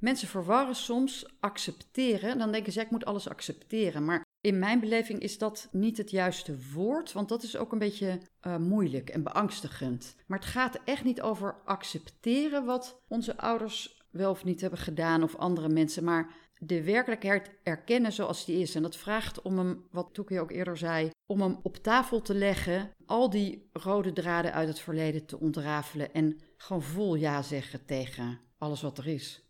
Mensen verwarren soms accepteren. Dan denken ze, ik moet alles accepteren. Maar in mijn beleving is dat niet het juiste woord, want dat is ook een beetje uh, moeilijk en beangstigend. Maar het gaat echt niet over accepteren wat onze ouders wel of niet hebben gedaan of andere mensen, maar de werkelijkheid erkennen zoals die is. En dat vraagt om hem, wat Toekie ook eerder zei, om hem op tafel te leggen, al die rode draden uit het verleden te ontrafelen en gewoon vol ja zeggen tegen alles wat er is.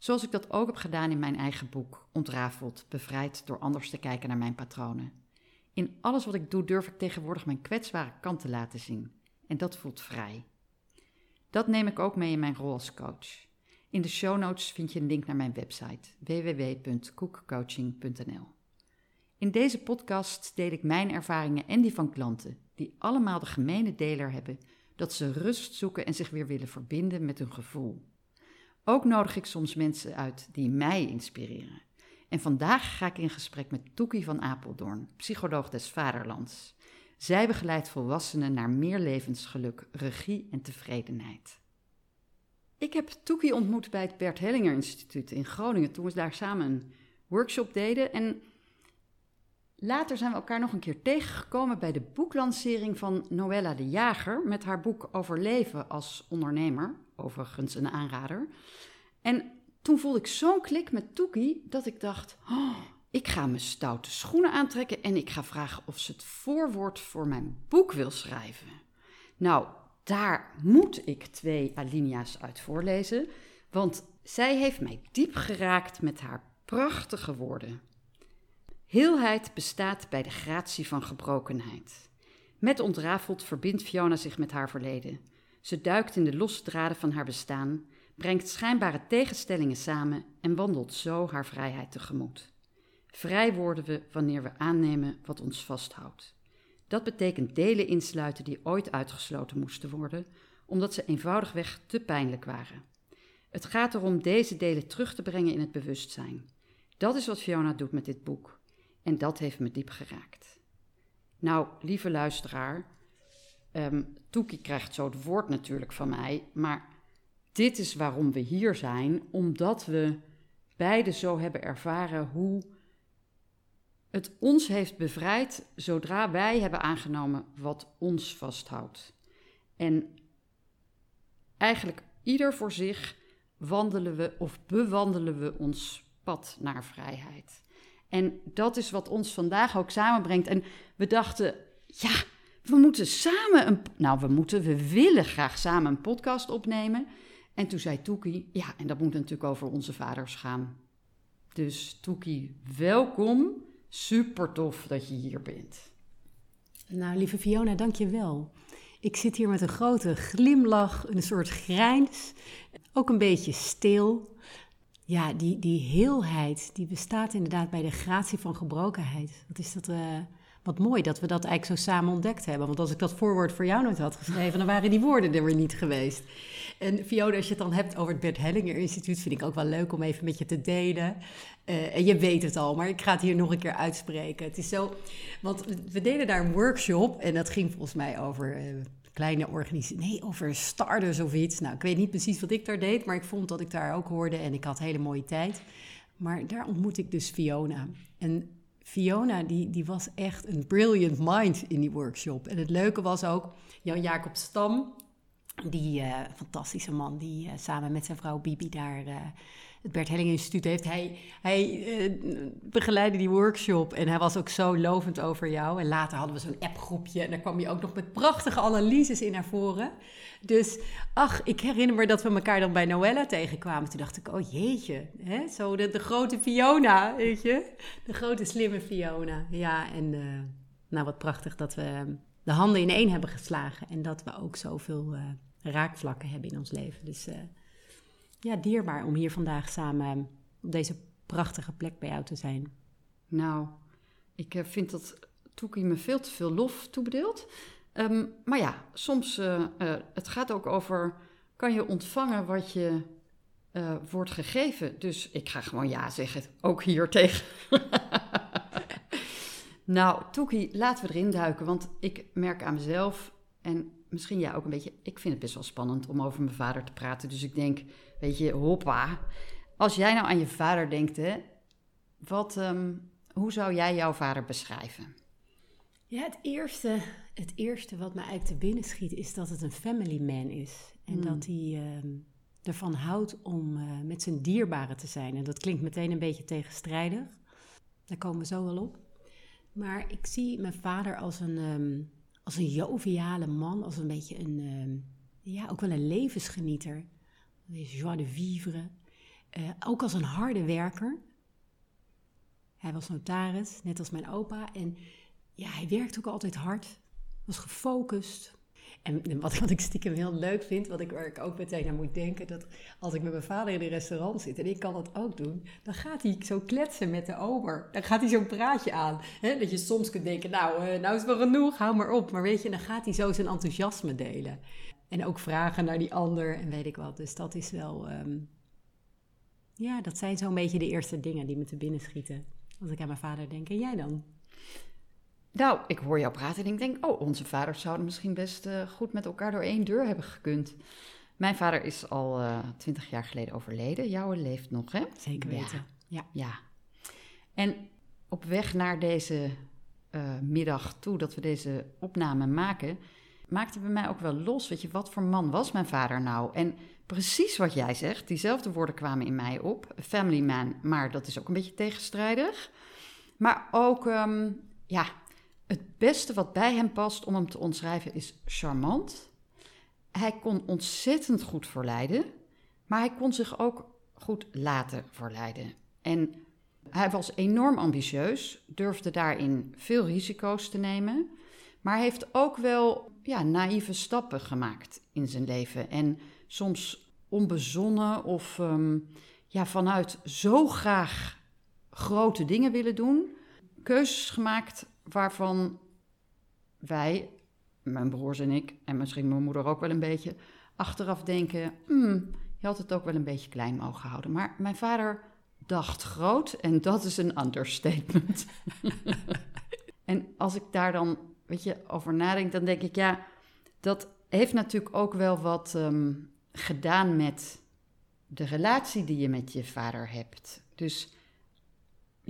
Zoals ik dat ook heb gedaan in mijn eigen boek, Ontrafeld, bevrijd door anders te kijken naar mijn patronen. In alles wat ik doe durf ik tegenwoordig mijn kwetsbare kant te laten zien. En dat voelt vrij. Dat neem ik ook mee in mijn rol als coach. In de show notes vind je een link naar mijn website www.koekcoaching.nl. In deze podcast deel ik mijn ervaringen en die van klanten, die allemaal de gemene deler hebben dat ze rust zoeken en zich weer willen verbinden met hun gevoel. Ook nodig ik soms mensen uit die mij inspireren. En vandaag ga ik in gesprek met Toekie van Apeldoorn, psycholoog des Vaderlands. Zij begeleidt volwassenen naar meer levensgeluk, regie en tevredenheid. Ik heb Toekie ontmoet bij het Bert Hellinger Instituut in Groningen toen we daar samen een workshop deden. En later zijn we elkaar nog een keer tegengekomen bij de boeklancering van Noella de Jager met haar boek Overleven als ondernemer overigens een aanrader. En toen voelde ik zo'n klik met Toekie dat ik dacht: oh, ik ga mijn stoute schoenen aantrekken en ik ga vragen of ze het voorwoord voor mijn boek wil schrijven. Nou, daar moet ik twee alinea's uit voorlezen, want zij heeft mij diep geraakt met haar prachtige woorden. Heelheid bestaat bij de gratie van gebrokenheid. Met ontrafeld verbindt Fiona zich met haar verleden. Ze duikt in de losse draden van haar bestaan, brengt schijnbare tegenstellingen samen en wandelt zo haar vrijheid tegemoet. Vrij worden we wanneer we aannemen wat ons vasthoudt. Dat betekent delen insluiten die ooit uitgesloten moesten worden, omdat ze eenvoudigweg te pijnlijk waren. Het gaat erom deze delen terug te brengen in het bewustzijn. Dat is wat Fiona doet met dit boek. En dat heeft me diep geraakt. Nou, lieve luisteraar, Um, Toekie krijgt zo het woord natuurlijk van mij, maar dit is waarom we hier zijn, omdat we beide zo hebben ervaren hoe het ons heeft bevrijd zodra wij hebben aangenomen wat ons vasthoudt. En eigenlijk ieder voor zich wandelen we of bewandelen we ons pad naar vrijheid. En dat is wat ons vandaag ook samenbrengt. En we dachten, ja, we moeten samen een. Nou, we moeten, we willen graag samen een podcast opnemen. En toen zei Toekie, ja, en dat moet natuurlijk over onze vaders gaan. Dus Toekie, welkom. Super tof dat je hier bent. Nou, lieve Fiona, dank je wel. Ik zit hier met een grote glimlach, een soort grijns, ook een beetje stil. Ja, die, die heelheid, die bestaat inderdaad bij de gratie van gebrokenheid. Wat is dat? Uh, wat mooi dat we dat eigenlijk zo samen ontdekt hebben. Want als ik dat voorwoord voor jou nooit had geschreven, dan waren die woorden er weer niet geweest. En Fiona, als je het dan hebt over het Bert Hellinger Instituut, vind ik ook wel leuk om even met je te delen. Uh, en je weet het al, maar ik ga het hier nog een keer uitspreken. Het is zo, want we deden daar een workshop en dat ging volgens mij over uh, kleine organisaties. Nee, over starters of iets. Nou, ik weet niet precies wat ik daar deed, maar ik vond dat ik daar ook hoorde en ik had hele mooie tijd. Maar daar ontmoet ik dus Fiona. En Fiona, die, die was echt een brilliant mind in die workshop. En het leuke was ook, Jan-Jacob Stam, die uh, fantastische man die uh, samen met zijn vrouw Bibi daar uh, het Bert Helling Instituut heeft. Hij, hij begeleidde die workshop en hij was ook zo lovend over jou. En later hadden we zo'n appgroepje en daar kwam je ook nog met prachtige analyses in naar voren. Dus ach, ik herinner me dat we elkaar dan bij Noella tegenkwamen. Toen dacht ik, oh jeetje, hè? zo de, de grote Fiona, weet je. De grote slimme Fiona. Ja, en nou wat prachtig dat we de handen in één hebben geslagen. En dat we ook zoveel raakvlakken hebben in ons leven. Dus uh, ja, dierbaar om hier vandaag samen op deze prachtige plek bij jou te zijn. Nou, ik uh, vind dat Toekie me veel te veel lof toebedeelt. Um, maar ja, soms, uh, het gaat ook over, kan je ontvangen wat je wordt gegeven? Dus ik ga gewoon ja zeggen, ook hier tegen. nou, Toekie, laten we erin duiken, want ik merk aan mezelf en misschien jij ook een beetje, ik vind het best wel spannend om over mijn vader te praten. Dus ik denk, weet je, hoppa. Als jij nou aan je vader denkt, hè, wat, um, hoe zou jij jouw vader beschrijven? Ja, het eerste, het eerste wat me eigenlijk te binnen schiet is dat het een family man is. En hmm. dat hij uh, ervan houdt om uh, met zijn dierbaren te zijn. En dat klinkt meteen een beetje tegenstrijdig. Daar komen we zo wel op. Maar ik zie mijn vader als een, um, als een joviale man, als een beetje een, um, ja, ook wel een levensgenieter. Joie de vivre. Uh, ook als een harde werker. Hij was notaris, net als mijn opa. En ja, hij werkte ook altijd hard. Was gefocust. En wat, wat ik stiekem heel leuk vind, wat ik, waar ik ook meteen aan moet denken, dat als ik met mijn vader in een restaurant zit en ik kan dat ook doen, dan gaat hij zo kletsen met de ober. Dan gaat hij zo'n praatje aan. Hè? Dat je soms kunt denken, nou, uh, nou is wel genoeg, hou maar op. Maar weet je, dan gaat hij zo zijn enthousiasme delen. En ook vragen naar die ander en weet ik wat. Dus dat is wel, um, ja, dat zijn zo'n beetje de eerste dingen die me te binnen schieten. Als ik aan mijn vader denk. En jij dan? Nou, ik hoor jou praten en ik denk, oh, onze vaders zouden misschien best uh, goed met elkaar door één deur hebben gekund. Mijn vader is al uh, twintig jaar geleden overleden. Jouw leeft nog, hè? Zeker weten, ja. Ja. En op weg naar deze uh, middag toe, dat we deze opname maken, maakte bij mij ook wel los. Weet je, wat voor man was mijn vader nou? En precies wat jij zegt, diezelfde woorden kwamen in mij op. Family man, maar dat is ook een beetje tegenstrijdig. Maar ook, um, ja, het beste wat bij hem past om hem te omschrijven is charmant. Hij kon ontzettend goed verleiden, maar hij kon zich ook goed laten verleiden. En hij was enorm ambitieus, durfde daarin veel risico's te nemen, maar heeft ook wel ja, naïeve stappen gemaakt in zijn leven. En soms onbezonnen of um, ja, vanuit zo graag grote dingen willen doen, keuzes gemaakt waarvan wij, mijn broers en ik, en misschien mijn moeder ook wel een beetje, achteraf denken: hmm, je had het ook wel een beetje klein mogen houden. Maar mijn vader dacht groot en dat is een understatement. en als ik daar dan, weet je, over nadenk, dan denk ik: ja, dat heeft natuurlijk ook wel wat um, gedaan met de relatie die je met je vader hebt. Dus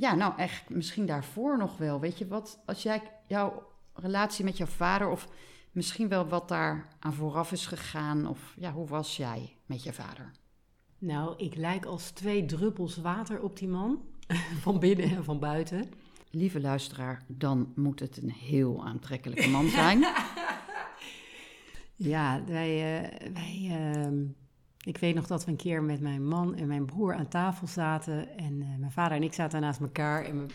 ja, nou echt misschien daarvoor nog wel. Weet je wat, als jij jouw relatie met jouw vader of misschien wel wat daar aan vooraf is gegaan of ja, hoe was jij met je vader? Nou, ik lijk als twee druppels water op die man, van binnen en van buiten. Lieve luisteraar, dan moet het een heel aantrekkelijke man zijn. ja, wij, uh, wij uh, ik weet nog dat we een keer met mijn man en mijn broer aan tafel zaten. En uh, mijn vader en ik zaten naast elkaar. En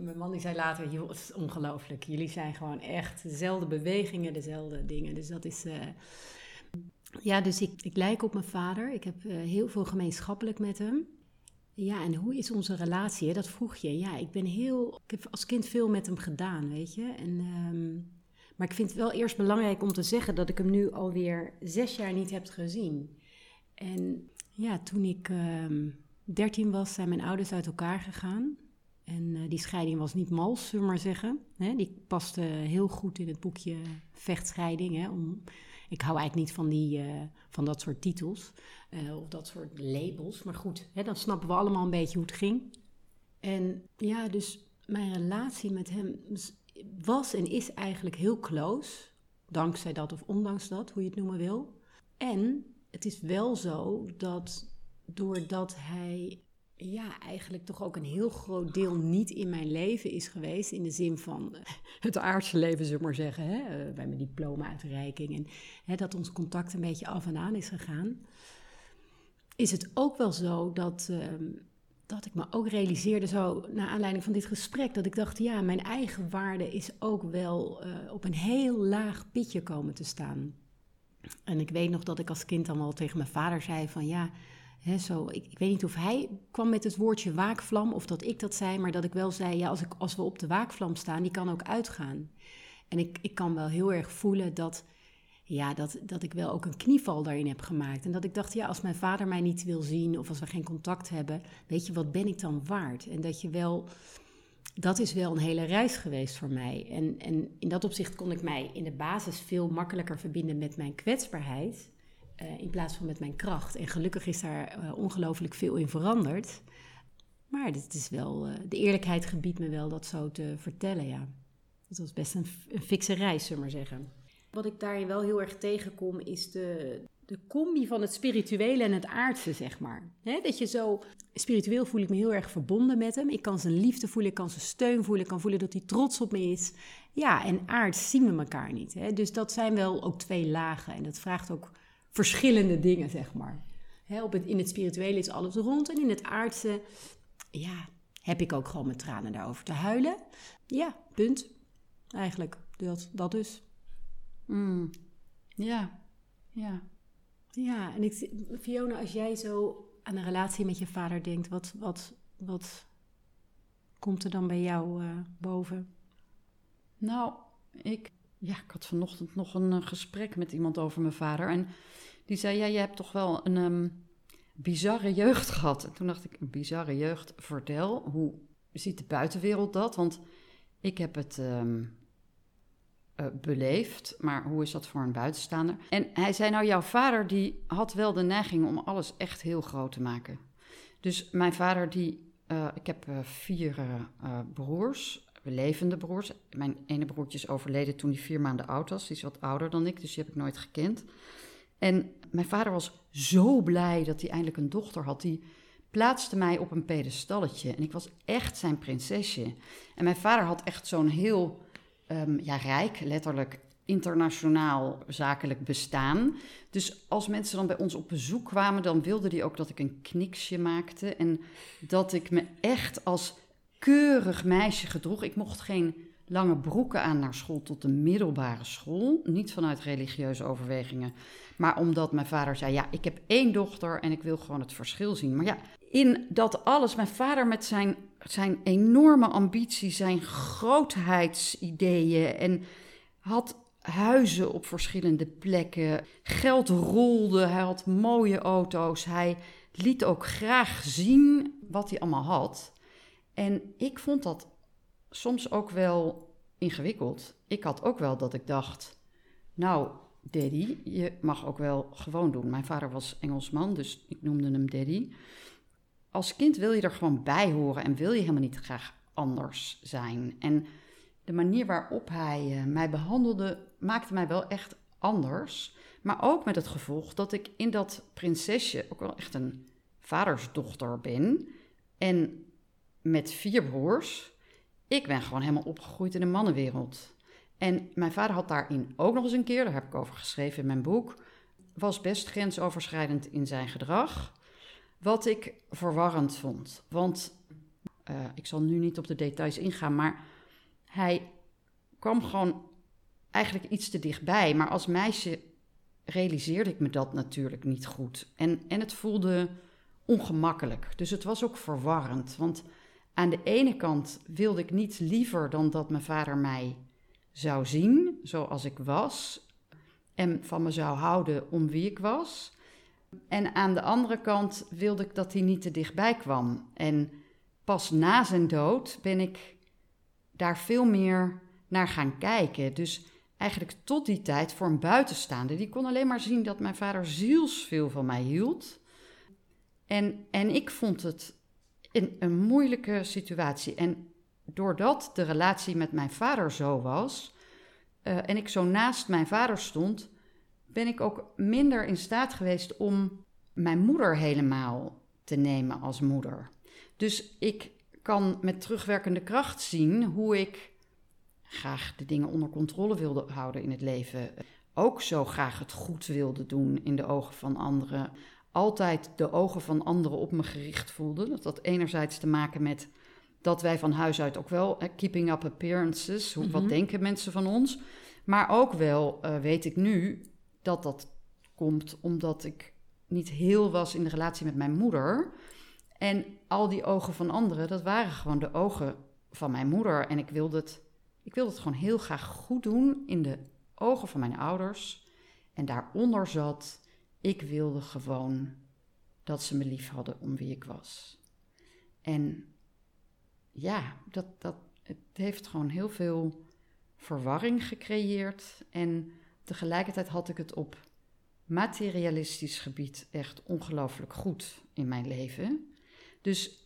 mijn man die zei later, joh, het is ongelooflijk. Jullie zijn gewoon echt dezelfde bewegingen, dezelfde dingen. Dus dat is... Uh... Ja, dus ik, ik lijk op mijn vader. Ik heb uh, heel veel gemeenschappelijk met hem. Ja, en hoe is onze relatie? Dat vroeg je. Ja, ik ben heel... Ik heb als kind veel met hem gedaan, weet je. En... Um... Maar ik vind het wel eerst belangrijk om te zeggen dat ik hem nu alweer zes jaar niet heb gezien. En ja, toen ik uh, ehm, 13 was, zijn mijn ouders uit elkaar gegaan. En uh, die scheiding was niet mals, zullen we maar zeggen. Hè, die paste heel goed in het boekje vechtscheiding. Hè, om, ik hou eigenlijk niet van, die, uh, van dat soort titels uh, of dat soort labels. Maar goed, hè, dan snappen we allemaal een beetje hoe het ging. En ja, dus mijn relatie met hem was en is eigenlijk heel close. Dankzij dat of ondanks dat, hoe je het noemen wil. En het is wel zo dat doordat hij ja, eigenlijk toch ook een heel groot deel niet in mijn leven is geweest. In de zin van eh, het aardse leven, zullen we maar zeggen. Hè? Eh, bij mijn diploma-uitreiking. En hè, dat ons contact een beetje af en aan is gegaan. Is het ook wel zo dat, ehm, dat ik me ook realiseerde, zo naar aanleiding van dit gesprek, dat ik dacht: ja, mijn eigen waarde is ook wel uh, op een heel laag pitje komen te staan. En ik weet nog dat ik als kind dan wel tegen mijn vader zei van ja, hè, zo, ik, ik weet niet of hij kwam met het woordje waakvlam of dat ik dat zei, maar dat ik wel zei, ja, als, ik, als we op de waakvlam staan, die kan ook uitgaan. En ik, ik kan wel heel erg voelen dat, ja, dat, dat ik wel ook een knieval daarin heb gemaakt. En dat ik dacht, ja, als mijn vader mij niet wil zien of als we geen contact hebben, weet je, wat ben ik dan waard? En dat je wel, dat is wel een hele reis geweest voor mij. En, en in dat opzicht kon ik mij in de basis veel makkelijker verbinden met mijn kwetsbaarheid. Uh, in plaats van met mijn kracht. En gelukkig is daar uh, ongelooflijk veel in veranderd. Maar dit is wel, uh, de eerlijkheid gebiedt me wel dat zo te vertellen, ja. Dat was best een, een fikse reis, zullen we maar zeggen. Wat ik daarin wel heel erg tegenkom, is de, de combi van het spirituele en het aardse, zeg maar. dat je zo, spiritueel voel ik me heel erg verbonden met hem. Ik kan zijn liefde voelen, ik kan zijn steun voelen, ik kan voelen dat hij trots op me is. Ja, en aards zien we elkaar niet. Dus dat zijn wel ook twee lagen. En dat vraagt ook verschillende dingen, zeg maar. op het, in het spirituele is alles rond en in het aardse, ja, heb ik ook gewoon mijn tranen daarover te huilen. Ja, punt. Eigenlijk, dat, dat dus. Mm. Ja, ja. Ja, en ik, Fiona, als jij zo aan een relatie met je vader denkt, wat, wat, wat komt er dan bij jou uh, boven? Nou, ik, ja, ik had vanochtend nog een uh, gesprek met iemand over mijn vader. En die zei, ja, je hebt toch wel een um, bizarre jeugd gehad. En toen dacht ik, een bizarre jeugd, vertel, hoe ziet de buitenwereld dat? Want ik heb het um, uh, beleefd, maar hoe is dat voor een buitenstaander? En hij zei, nou, jouw vader die had wel de neiging om alles echt heel groot te maken. Dus mijn vader die, uh, ik heb uh, vier broers, levende broers. Mijn ene broertje is overleden toen hij vier maanden oud was. Die is wat ouder dan ik, dus die heb ik nooit gekend. En mijn vader was zo blij dat hij eindelijk een dochter had. Die plaatste mij op een pedestalletje. En ik was echt zijn prinsesje. En mijn vader had echt zo'n heel um, ja, rijk, letterlijk internationaal zakelijk bestaan. Dus als mensen dan bij ons op bezoek kwamen, dan wilde hij ook dat ik een kniksje maakte. En dat ik me echt als keurig meisje gedroeg. Ik mocht geen lange broeken aan naar school tot de middelbare school. Niet vanuit religieuze overwegingen, maar omdat mijn vader zei: Ja, ik heb één dochter en ik wil gewoon het verschil zien. Maar ja, in dat alles, mijn vader met zijn, zijn enorme ambitie, zijn grootheidsideeën en had huizen op verschillende plekken. Geld rolde, hij had mooie auto's. Hij liet ook graag zien wat hij allemaal had. En ik vond dat soms ook wel ingewikkeld. Ik had ook wel dat ik dacht, nou, daddy, je mag ook wel gewoon doen. Mijn vader was Engelsman, dus ik noemde hem daddy. Als kind wil je er gewoon bij horen en wil je helemaal niet graag anders zijn. En de manier waarop hij uh, mij behandelde maakte mij wel echt anders. Maar ook met het gevolg dat ik in dat prinsesje ook wel echt een vadersdochter ben. En met vier broers. Ik ben gewoon helemaal opgegroeid in de mannenwereld. En mijn vader had daarin ook nog eens een keer, daar heb ik over geschreven in mijn boek, was best grensoverschrijdend in zijn gedrag. Wat ik verwarrend vond. Want uh, ik zal nu niet op de details ingaan, maar hij kwam gewoon eigenlijk iets te dichtbij. Maar als meisje realiseerde ik me dat natuurlijk niet goed. En, en het voelde ongemakkelijk. Dus het was ook verwarrend. Want aan de ene kant wilde ik niets liever dan dat mijn vader mij zou zien zoals ik was en van me zou houden om wie ik was. En aan de andere kant wilde ik dat hij niet te dichtbij kwam. En pas na zijn dood ben ik daar veel meer naar gaan kijken. Dus eigenlijk tot die tijd voor een buitenstaander, die kon alleen maar zien dat mijn vader zielsveel van mij hield. En, en ik vond het in een moeilijke situatie. En doordat de relatie met mijn vader zo was uh, en ik zo naast mijn vader stond, ben ik ook minder in staat geweest om mijn moeder helemaal te nemen als moeder. Dus ik kan met terugwerkende kracht zien hoe ik graag de dingen onder controle wilde houden in het leven. Ook zo graag het goed wilde doen in de ogen van anderen altijd de ogen van anderen op me gericht voelde. Dat had enerzijds te maken met dat wij van huis uit ook wel keeping up appearances, hoe, wat mhm. denken mensen van ons. Maar ook wel, uh, weet ik nu, dat dat komt omdat ik niet heel was in de relatie met mijn moeder. En al die ogen van anderen, dat waren gewoon de ogen van mijn moeder. En ik wilde het, ik wilde het gewoon heel graag goed doen in de ogen van mijn ouders. En daaronder zat, ik wilde gewoon dat ze me lief hadden om wie ik was. En ja, dat, dat, het heeft gewoon heel veel verwarring gecreëerd. En tegelijkertijd had ik het op materialistisch gebied echt ongelooflijk goed in mijn leven. Dus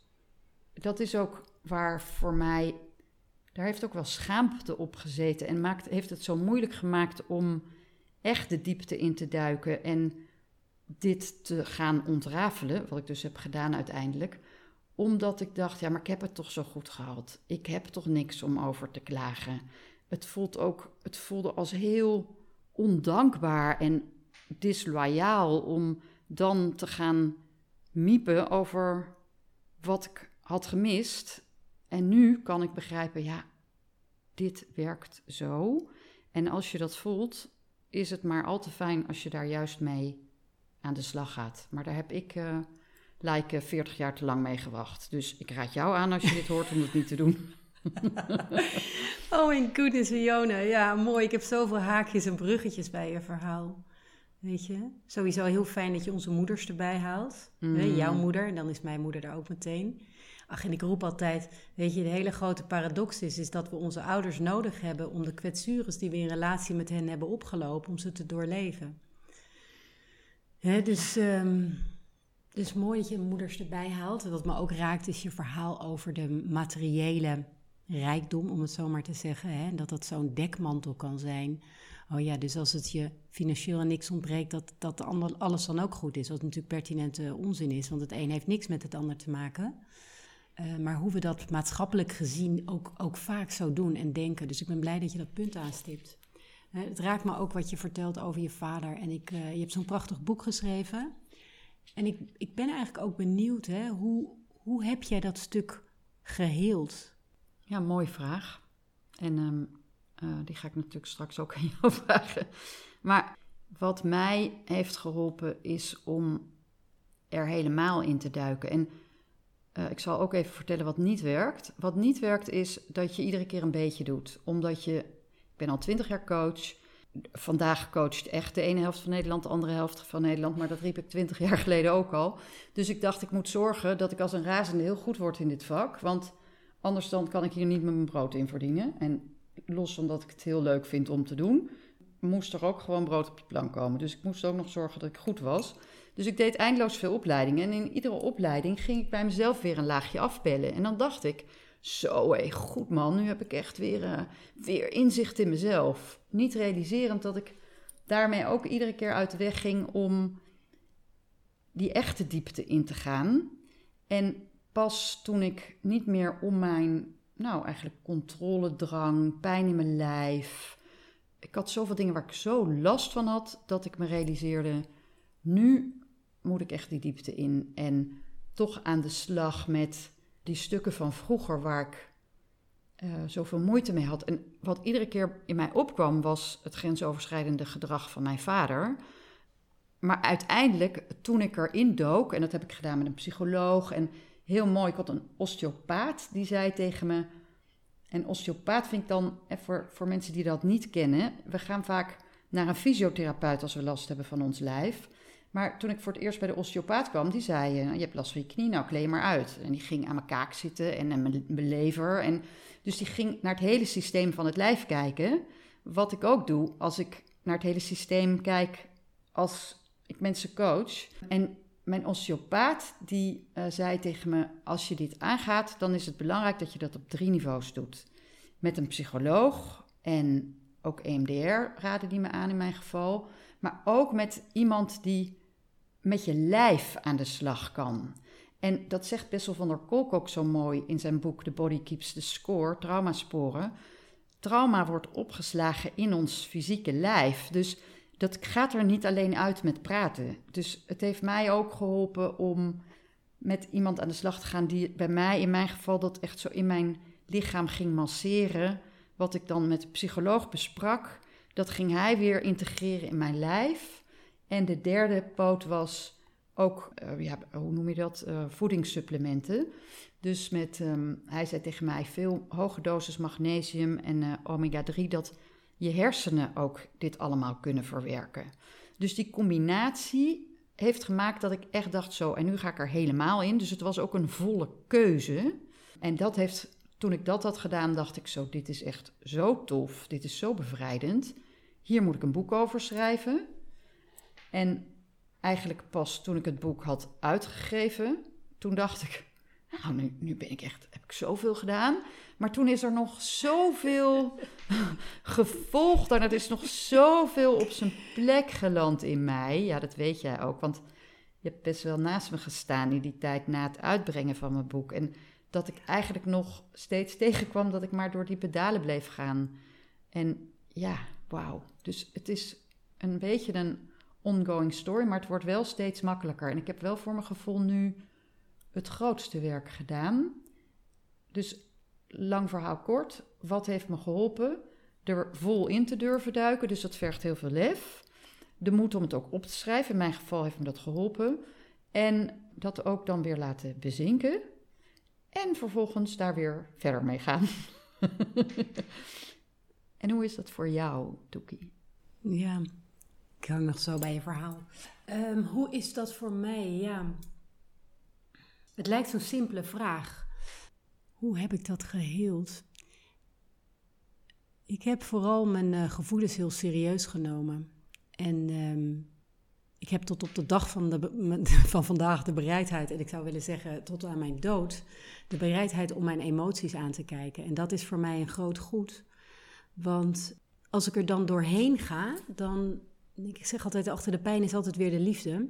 dat is ook waar voor mij, daar heeft ook wel schaamte op gezeten en maakt, heeft het zo moeilijk gemaakt om echt de diepte in te duiken en dit te gaan ontrafelen, wat ik dus heb gedaan uiteindelijk, omdat ik dacht, ja, maar ik heb het toch zo goed gehad. Ik heb toch niks om over te klagen. Het voelt ook, het voelde als heel ondankbaar en disloyaal om dan te gaan miepen over wat ik had gemist. En nu kan ik begrijpen, ja, dit werkt zo. En als je dat voelt, is het maar al te fijn als je daar juist mee aan de slag gaat. Maar daar heb ik, uh, lijken 40 jaar te lang mee gewacht. Dus ik raad jou aan als je dit hoort om het niet te doen. oh mijn goodness, Fiona. Ja, mooi. Ik heb zoveel haakjes en bruggetjes bij je verhaal. Weet je, sowieso heel fijn dat je onze moeders erbij haalt. Mm. Jouw moeder, en dan is mijn moeder daar ook meteen. Ach, en ik roep altijd, weet je, de hele grote paradox is, is dat we onze ouders nodig hebben om de kwetsures die we in relatie met hen hebben opgelopen, om ze te doorleven. Hè, dus, um, dus mooi dat je moeders erbij haalt. Wat me ook raakt is je verhaal over de materiële rijkdom, om het zo maar te zeggen. Hè? Dat dat zo'n dekmantel kan zijn Oh ja, dus als het je financieel aan niks ontbreekt, dat, dat alles dan ook goed is. Wat natuurlijk pertinente onzin is, want het een heeft niks met het ander te maken. Uh, maar hoe we dat maatschappelijk gezien ook, ook vaak zo doen en denken. Dus ik ben blij dat je dat punt aanstipt. Uh, het raakt me ook wat je vertelt over je vader. En ik, uh, je hebt zo'n prachtig boek geschreven. En ik, ik ben eigenlijk ook benieuwd, hè, hoe, hoe heb jij dat stuk geheeld? Ja, mooie vraag. En um, uh, die ga ik natuurlijk straks ook aan jou vragen. Maar wat mij heeft geholpen is om er helemaal in te duiken. En uh, ik zal ook even vertellen wat niet werkt. Wat niet werkt is dat je iedere keer een beetje doet. Omdat je, ik ben al twintig jaar coach. Vandaag coacht echt de ene helft van Nederland, de andere helft van Nederland. Maar dat riep ik twintig jaar geleden ook al. Dus ik dacht, ik moet zorgen dat ik als een razende heel goed word in dit vak. Want anders dan kan ik hier niet met mijn brood in verdienen. En los van dat ik het heel leuk vind om te doen, moest er ook gewoon brood op de plank komen. Dus ik moest ook nog zorgen dat ik goed was. Dus ik deed eindeloos veel opleidingen. En in iedere opleiding ging ik bij mezelf weer een laagje afpellen. En dan dacht ik, zo hé, goed man, nu heb ik echt weer, uh, weer inzicht in mezelf. Niet realiserend dat ik daarmee ook iedere keer uit de weg ging om die echte diepte in te gaan. En pas toen ik niet meer om mijn nou, eigenlijk controledrang, pijn in mijn lijf. Ik had zoveel dingen waar ik zo last van had, dat ik me realiseerde, nu moet ik echt die diepte in en toch aan de slag met die stukken van vroeger waar ik uh, zoveel moeite mee had. En wat iedere keer in mij opkwam was het grensoverschrijdende gedrag van mijn vader. Maar uiteindelijk, toen ik erin dook, en dat heb ik gedaan met een psycholoog en heel mooi. Ik had een osteopaat die zei tegen me. En osteopaat vind ik dan, voor, voor mensen die dat niet kennen, we gaan vaak naar een fysiotherapeut als we last hebben van ons lijf. Maar toen ik voor het eerst bij de osteopaat kwam, die zei: Je hebt last van je knie, nou kleed maar uit. En die ging aan mijn kaak zitten en aan mijn, mijn lever. En dus die ging naar het hele systeem van het lijf kijken. Wat ik ook doe als ik naar het hele systeem kijk als ik mensen coach. En mijn osteopaat die uh, zei tegen me: Als je dit aangaat, dan is het belangrijk dat je dat op drie niveaus doet. Met een psycholoog en ook EMDR raden die me aan in mijn geval. Maar ook met iemand die met je lijf aan de slag kan. En dat zegt Bessel van der Kolk ook zo mooi in zijn boek The Body Keeps the Score, traumasporen. Trauma wordt opgeslagen in ons fysieke lijf. Dus dat gaat er niet alleen uit met praten. Dus het heeft mij ook geholpen om met iemand aan de slag te gaan die bij mij, in mijn geval, dat echt zo in mijn lichaam ging masseren. Wat ik dan met de psycholoog besprak, dat ging hij weer integreren in mijn lijf. En de derde poot was ook, uh, ja, hoe noem je dat, uh, voedingssupplementen. Dus met, um, hij zei tegen mij, veel hoge dosis magnesium en uh, omega-3, dat je hersenen ook dit allemaal kunnen verwerken. Dus die combinatie heeft gemaakt dat ik echt dacht zo, en nu ga ik er helemaal in. Dus het was ook een volle keuze. En dat heeft, toen ik dat had gedaan, dacht ik zo, dit is echt zo tof, dit is zo bevrijdend. Hier moet ik een boek over schrijven. En eigenlijk pas toen ik het boek had uitgegeven, toen dacht ik, nou, nu, ben ik echt, heb ik zoveel gedaan. Maar toen is er nog zoveel gevolgd en er is nog zoveel op zijn plek geland in mij. Ja, dat weet jij ook, want je hebt best wel naast me gestaan in die tijd na het uitbrengen van mijn boek. En dat ik eigenlijk nog steeds tegenkwam dat ik maar door die pedalen bleef gaan. En ja, wauw. Dus het is een beetje een ongoing story, maar het wordt wel steeds makkelijker. En ik heb wel voor mijn gevoel nu het grootste werk gedaan. Dus lang verhaal kort, wat heeft me geholpen? Er vol in te durven duiken, dus dat vergt heel veel lef. De moed om het ook op te schrijven, in mijn geval heeft me dat geholpen. En dat ook dan weer laten bezinken. En vervolgens daar weer verder mee gaan. en hoe is dat voor jou, Toekie? Ja, ik hang nog zo bij je verhaal. Um, hoe is dat voor mij? Ja, het lijkt zo'n simpele vraag. Hoe heb ik dat geheeld? Ik heb vooral mijn uh, gevoelens heel serieus genomen. En um, ik heb tot op de dag van, de, van vandaag de bereidheid, en ik zou willen zeggen tot aan mijn dood, de bereidheid om mijn emoties aan te kijken. En dat is voor mij een groot goed. Want als ik er dan doorheen ga, dan, ik zeg altijd, achter de pijn is altijd weer de liefde.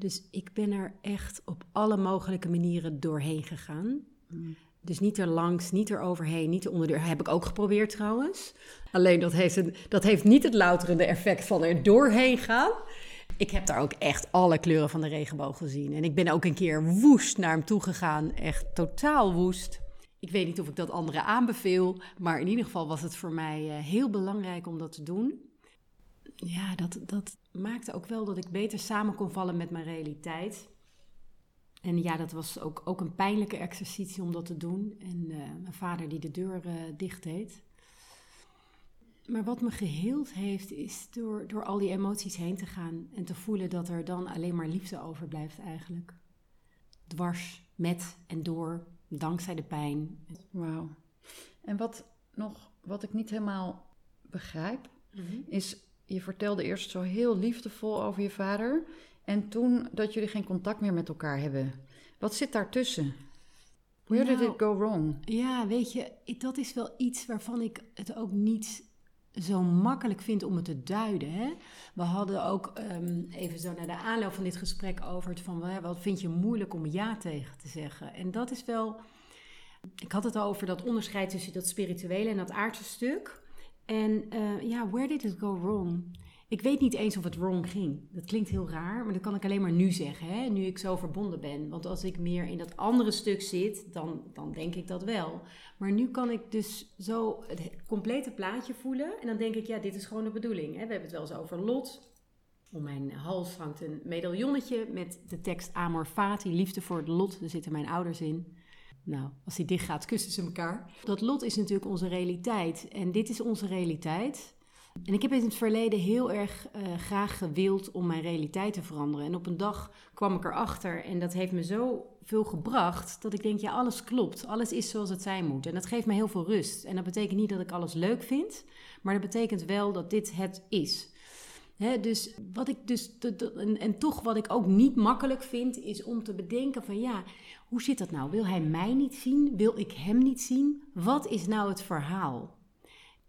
Dus ik ben er echt op alle mogelijke manieren doorheen gegaan. Mm. Dus niet er langs, niet er overheen, niet onder de Heb ik ook geprobeerd trouwens. Alleen dat heeft, een, dat heeft niet het louterende effect van er doorheen gaan. Ik heb daar ook echt alle kleuren van de regenboog gezien. En ik ben ook een keer woest naar hem toe gegaan. Echt totaal woest. Ik weet niet of ik dat anderen aanbeveel. Maar in ieder geval was het voor mij eh, heel belangrijk om dat te doen. Ja, dat, dat maakte ook wel dat ik beter samen kon vallen met mijn realiteit. En ja, dat was ook, ook een pijnlijke exercitie om dat te doen. En uh, mijn vader die de deur uh, dicht deed. Maar wat me geheeld heeft, is door, door al die emoties heen te gaan en te voelen dat er dan alleen maar liefde overblijft eigenlijk. Dwars, met en door, dankzij de pijn. Wauw. En wat nog, wat ik niet helemaal begrijp, mm is je vertelde eerst zo heel liefdevol over je vader. En toen dat jullie geen contact meer met elkaar hebben. Wat zit daartussen? Where did nou, it go wrong? Ja, weet je, dat is wel iets waarvan ik het ook niet zo makkelijk vind om het te duiden. Hè? We hadden ook um, even zo naar de aanloop van dit gesprek over het van wat vind je moeilijk om ja tegen te zeggen. En dat is wel. Ik had het over dat onderscheid tussen dat spirituele en dat aardse stuk. En uh, ja, where did it go wrong? Ik weet niet eens of het wrong ging. Dat klinkt heel raar, maar dat kan ik alleen maar nu zeggen, hè? nu ik zo verbonden ben. Want als ik meer in dat andere stuk zit, dan, dan denk ik dat wel. Maar nu kan ik dus zo het complete plaatje voelen. En dan denk ik, ja, dit is gewoon de bedoeling. Hè? We hebben het wel eens over lot. Om mijn hals hangt een medaillonnetje met de tekst Amor Fati, liefde voor het lot. Daar zitten mijn ouders in. Nou, als die dicht gaat, kussen ze elkaar. Dat lot is natuurlijk onze realiteit. En dit is onze realiteit. En ik heb in het verleden heel erg uh, graag gewild om mijn realiteit te veranderen. En op een dag kwam ik erachter en dat heeft me zo veel gebracht dat ik denk, ja, alles klopt. Alles is zoals het zijn moet. En dat geeft me heel veel rust. En dat betekent niet dat ik alles leuk vind, maar dat betekent wel dat dit het is. Dus wat ik dus, en, en toch wat ik ook niet makkelijk vind, is om te bedenken van ja, hoe zit dat nou? Wil hij mij niet zien? Wil ik hem niet zien? Wat is nou het verhaal?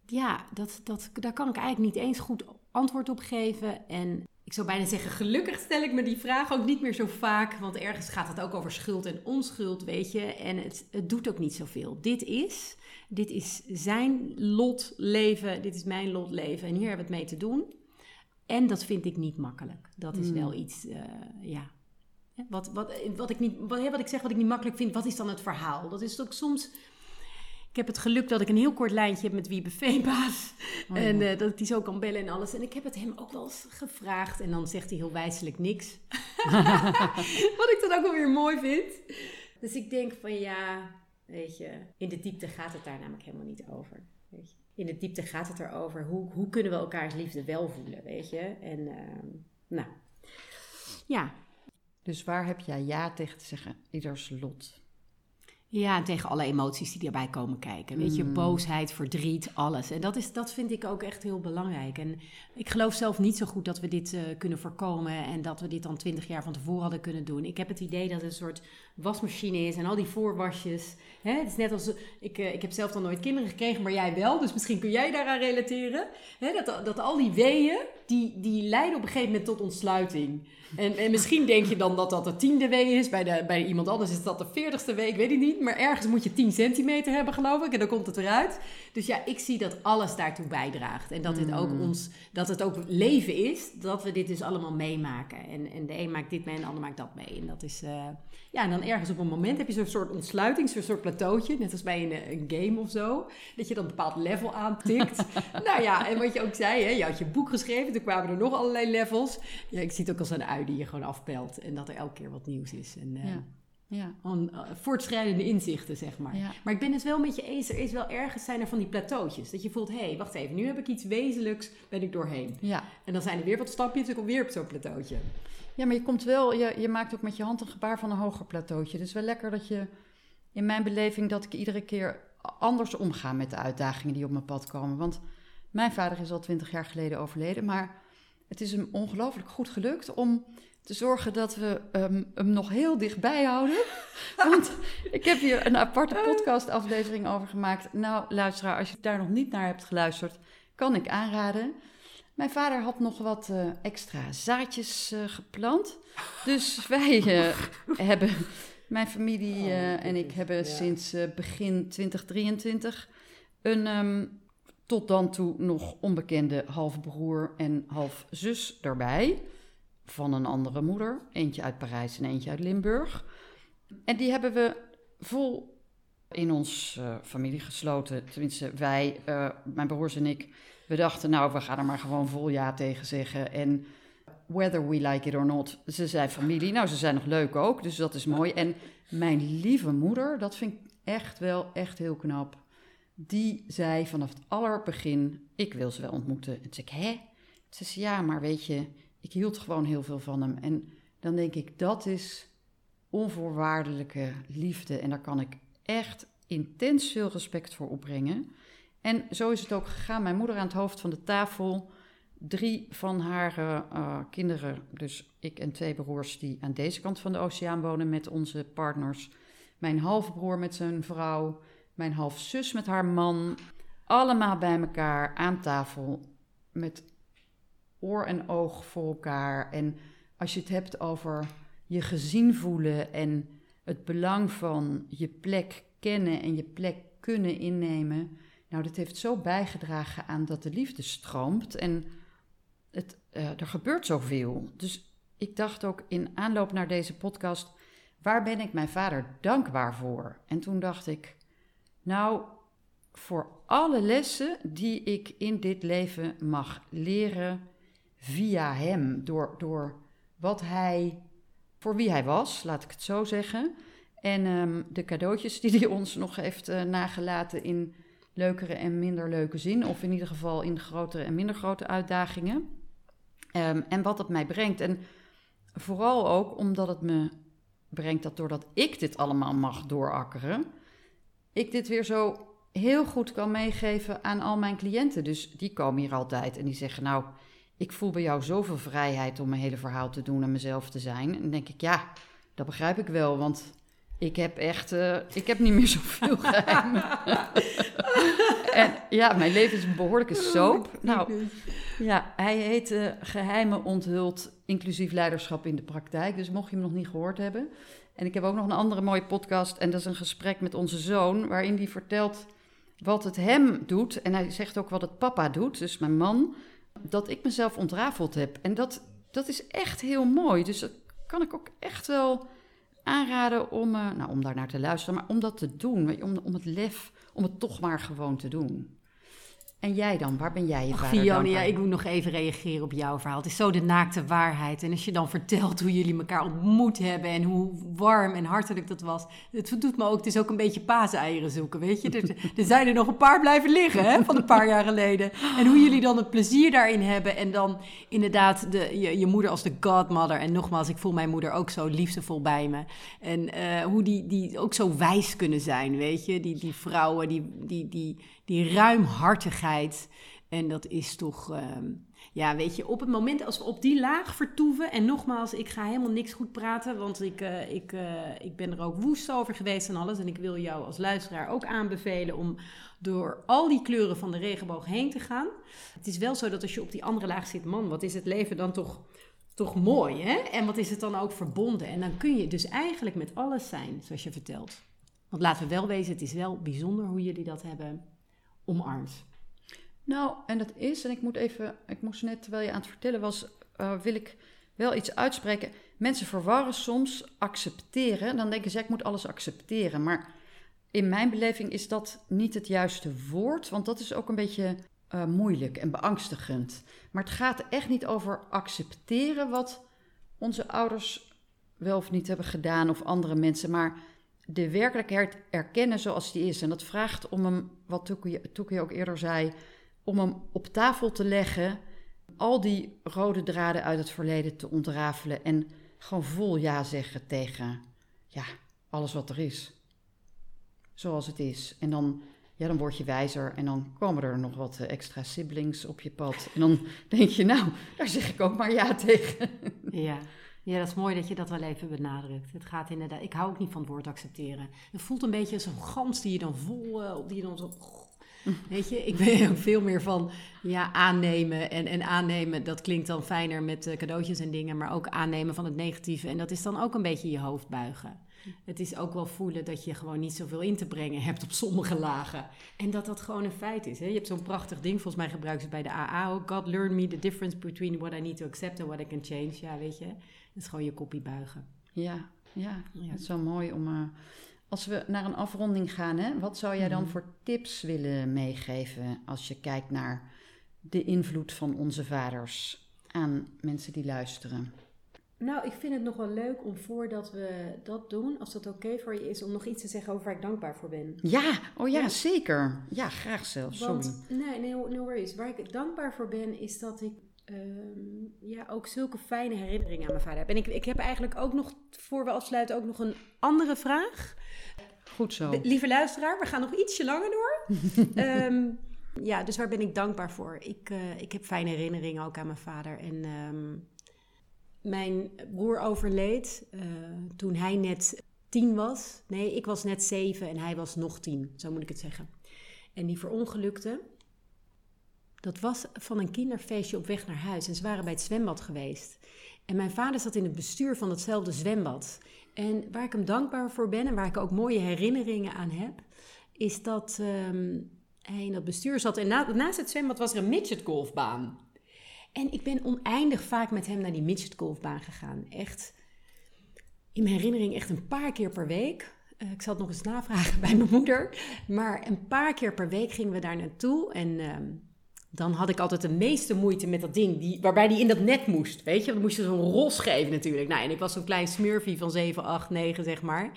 Ja, dat, dat, daar kan ik eigenlijk niet eens goed antwoord op geven. En ik zou bijna zeggen, gelukkig stel ik me die vraag ook niet meer zo vaak. Want ergens gaat het ook over schuld en onschuld, weet je. En het, het doet ook niet zoveel. Dit is, dit is zijn lot leven, dit is mijn lot leven. En hier hebben we het mee te doen. En dat vind ik niet makkelijk. Dat is hmm. wel iets, uh, ja, wat, wat, wat, ik niet, wat, wat ik zeg wat ik niet makkelijk vind, wat is dan het verhaal? Dat is ook soms. Ik heb het geluk dat ik een heel kort lijntje heb met wie buffetbaas. Oh, en uh, dat hij zo kan bellen en alles. En ik heb het hem ook wel eens gevraagd. En dan zegt hij heel wijselijk niks. Wat ik dan ook wel weer mooi vind. Dus ik denk van ja, weet je, in de diepte gaat het daar namelijk helemaal niet over. In de diepte gaat het erover hoe, hoe kunnen we elkaars liefde wel voelen, weet je. En uh, nou, ja. Dus waar heb jij ja tegen te zeggen? Ieders lot. Ja, tegen alle emoties die erbij komen kijken. Weet je, mm. boosheid, verdriet, alles. En dat, is, dat vind ik ook echt heel belangrijk. En ik geloof zelf niet zo goed dat we dit uh, kunnen voorkomen en dat we dit dan twintig jaar van tevoren hadden kunnen doen. Ik heb het idee dat het een soort wasmachine is en al die voorwasjes. Hè? Het is net als, ik, uh, ik heb zelf dan nooit kinderen gekregen, maar jij wel. Dus misschien kun jij daaraan relateren. Hè? Dat, dat al die weeën, die, die leiden op een gegeven moment tot ontsluiting. En, en misschien denk je dan dat dat de tiende week is. Bij, de, bij iemand anders is dat de veertigste week, weet ik niet. Maar ergens moet je 10 centimeter hebben, geloof ik. En dan komt het eruit. Dus ja, ik zie dat alles daartoe bijdraagt. En dat, dit ook hmm. ons, dat het ook leven is. Dat we dit dus allemaal meemaken. En, en de een maakt dit mee en de ander maakt dat mee. En dat is... Uh, ja, en dan ergens op een moment heb je zo'n soort ontsluiting, zo'n soort plateautje, net als bij een, een, game of zo, dat je dan een bepaald level aantikt. nou ja, en wat je ook zei, hè, je had je boek geschreven, toen kwamen er nog allerlei levels. Ja, ik zie het ook als een ui die je gewoon afpelt en dat er elke keer wat nieuws is. En, uh, ja. Ja. On, uh, voortschrijdende inzichten, zeg maar. Ja. Maar ik ben het wel met je eens. Er is wel ergens zijn er van die plateautjes. Dat je voelt, hé, hey, wacht even. Nu heb ik iets wezenlijks, ben ik doorheen. Ja. En dan zijn er weer wat stapjes. Ik kom weer op zo'n plateautje. Ja, maar je komt wel, je, je maakt ook met je hand een gebaar van een hoger plateautje. Dus wel lekker dat je, in mijn beleving, dat ik iedere keer anders omga met de uitdagingen die op mijn pad komen. Want mijn vader is al twintig jaar geleden overleden, maar het is hem ongelooflijk goed gelukt om te zorgen dat we um, hem nog heel dichtbij houden. Want ik heb hier een aparte podcastaflevering over gemaakt. Nou, luisteraar, als je daar nog niet naar hebt geluisterd, kan ik aanraden. Mijn vader had nog wat uh, extra zaadjes uh, geplant. Dus wij uh, hebben, mijn familie oh, en ik hebben sinds begin 2023 een um, tot dan toe nog onbekende halfbroer en halfzus erbij. Van een andere moeder. Eentje uit Parijs en eentje uit Limburg. En die hebben we vol in ons familie gesloten. Tenminste, wij, mijn broers en ik we dachten, nou, we gaan er maar gewoon vol ja tegen zeggen. En whether we like it or not, ze zijn familie. Nou, ze zijn nog leuk ook, dus dat is mooi. En mijn lieve moeder, dat vind ik echt wel echt heel knap. Die zei vanaf het allerbegin, ik wil ze wel ontmoeten. En toen zei ik, hè? Ze zei, ja, maar weet je, ik hield gewoon heel veel van hem. En dan denk ik, dat is onvoorwaardelijke liefde. En daar kan ik echt intens veel respect voor opbrengen. En zo is het ook gegaan. Mijn moeder aan het hoofd van de tafel. Drie van haar uh, kinderen, dus ik en twee broers die aan deze kant van de oceaan wonen met onze partners. Mijn halfbroer met zijn vrouw. Mijn halfzus met haar man. Allemaal bij elkaar aan tafel met oor en oog voor elkaar. En als je het hebt over je gezien voelen en het belang van je plek kennen en je plek kunnen innemen nou, dit heeft zo bijgedragen aan dat de liefde stroomt en het, uh, er gebeurt zoveel. Dus ik dacht ook in aanloop naar deze podcast, waar ben ik mijn vader dankbaar voor? En toen dacht ik, nou, voor alle lessen die ik in dit leven mag leren via hem, door, door wat hij, voor wie hij was, laat ik het zo zeggen. En um, de cadeautjes die hij ons nog heeft uh, nagelaten in leukere en minder leuke zin. Of in ieder geval in grotere en minder grote uitdagingen. Um, en wat het mij brengt. En vooral ook omdat het me brengt dat doordat ik dit allemaal mag doorakkeren, ik dit weer zo heel goed kan meegeven aan al mijn cliënten. Dus die komen hier altijd en die zeggen: Nou, ik voel bij jou zoveel vrijheid om mijn hele verhaal te doen en mezelf te zijn. En dan denk ik: Ja, dat begrijp ik wel, want ik heb echt, uh, ik heb niet meer zoveel geheimen. en ja, mijn leven is een behoorlijke oh, soap. Nou, ja, hij heet uh, Geheimen onthuld, inclusief leiderschap in de praktijk. Dus mocht je hem nog niet gehoord hebben. En ik heb ook nog een andere mooie podcast. En dat is een gesprek met onze zoon, waarin hij vertelt wat het hem doet. En hij zegt ook wat het papa doet, dus mijn man. Dat ik mezelf ontrafeld heb. En dat, dat is echt heel mooi. Dus dat kan ik ook echt wel aanraden om, uh, nou, om daar naar te luisteren, maar om dat te doen. Om, om het lef, om het toch maar gewoon te doen. En jij dan? Waar ben jij je vader Fiona, ja, ik moet nog even reageren op jouw verhaal. Het is zo de naakte waarheid. En als je dan vertelt hoe jullie elkaar ontmoet hebben... en hoe warm en hartelijk dat was... het doet me ook, het is ook een beetje paaseieren zoeken, weet je. Er, er zijn er nog een paar blijven liggen, hè, van een paar jaar geleden. En hoe jullie dan het plezier daarin hebben... en dan inderdaad de, je, je moeder als de godmother... en nogmaals, ik voel mijn moeder ook zo liefdevol bij me. En uh, hoe die, die ook zo wijs kunnen zijn, weet je. Die, die vrouwen, die... die, die die ruimhartigheid. En dat is toch, ehm, ja, weet je, op het moment als we op die laag vertoeven. En nogmaals, ik ga helemaal niks goed praten, want ik, uh, ik, uh, ik ben er ook woest over geweest en alles. En ik wil jou als luisteraar ook aanbevelen om door al die kleuren van de regenboog heen te gaan. Het is wel zo dat als je op die andere laag zit, man, wat is het leven dan toch, toch mooi, hè? En wat is het dan ook verbonden? En dan kun je dus eigenlijk met alles zijn, zoals je vertelt. Want laten we wel wezen, het is wel bijzonder hoe jullie dat hebben omarmt. Nou, en dat is, en ik moet even, ik moest net terwijl je aan het vertellen was, uh, wil ik wel iets uitspreken. Mensen verwarren soms accepteren. Dan denken ze, ik moet alles accepteren. Maar in mijn beleving is dat niet het juiste woord, want dat is ook een beetje uh, moeilijk en beangstigend. Maar het gaat echt niet over accepteren wat onze ouders wel of niet hebben gedaan of andere mensen, maar de werkelijkheid erkennen zoals die is. En dat vraagt om hem, wat Toekie ook eerder zei, om hem op tafel te leggen, al die rode draden uit het verleden te ontrafelen en gewoon vol ja zeggen tegen ja, alles wat er is. Zoals het is. En dan, ja, dan word je wijzer en dan komen er nog wat extra siblings op je pad. En dan denk je, nou, daar zeg ik ook maar ja tegen. Ja. Ja, dat is mooi dat je dat wel even benadrukt. Het gaat inderdaad, ik hou ook niet van het woord accepteren. Het voelt een beetje als een gans die je dan vol, uh, die je dan. Weet je, ik ben veel meer van ja, aannemen. En, en aannemen, dat klinkt dan fijner met uh, cadeautjes en dingen, maar ook aannemen van het negatieve. En dat is dan ook een beetje je hoofd buigen. Het is ook wel voelen dat je gewoon niet zoveel in te brengen hebt op sommige lagen. En dat dat gewoon een feit is. Hè? Je hebt zo'n prachtig ding, volgens mij gebruiken ze bij de AA ook. God learn me the difference between what I need to accept and what I can change. Ja, weet je. Dat is gewoon je kopie buigen. Ja, ja, het is zo mooi om. Uh, als we naar een afronding gaan, hè, wat zou jij dan mhm. voor tips willen meegeven als je kijkt naar de invloed van onze vaders aan mensen die luisteren? Nou, ik vind het nog wel leuk om voordat we dat doen, als dat oké voor je is, om nog iets te zeggen over waar ik dankbaar voor ben. Ja, oh ja, zeker. Ja, graag zelfs. Want, nee, nee, no worries. Waar ik dankbaar voor ben, is dat ik Ehm, ja, ook zulke fijne herinneringen aan mijn vader heb. En ik, ik heb eigenlijk ook nog, voor we afsluiten, ook nog een andere vraag. Goed zo. lieve luisteraar, we gaan nog ietsje langer door. Ehm, ja, dus waar ben ik dankbaar voor? Ik, uh, ik heb fijne herinneringen ook aan mijn vader. En um, mijn broer overleed uh, toen hij net tien was. Nee, ik was net zeven en hij was nog tien, zo moet ik het zeggen. En die verongelukte. Dat was van een kinderfeestje op weg naar huis. En ze waren bij het zwembad geweest. En mijn vader zat in het bestuur van hetzelfde zwembad. En waar ik hem dankbaar voor ben en waar ik ook mooie herinneringen aan heb, is dat ehm, hij in dat bestuur zat. En naast het zwembad was er een midgetgolfbaan. En ik ben oneindig vaak met hem naar die midgetgolfbaan gegaan. Echt, in mijn herinnering echt een paar keer per week. Uh, ik zal het nog eens navragen bij mijn moeder. Maar een paar keer per week gingen we daar naartoe. En ehm, dan had ik altijd de meeste moeite met dat ding, die, waarbij die in dat net moest. Weet je, dan moest je zo'n ros geven natuurlijk. Nou, en ik was zo'n klein smurfie van 7, 8, 9, zeg maar.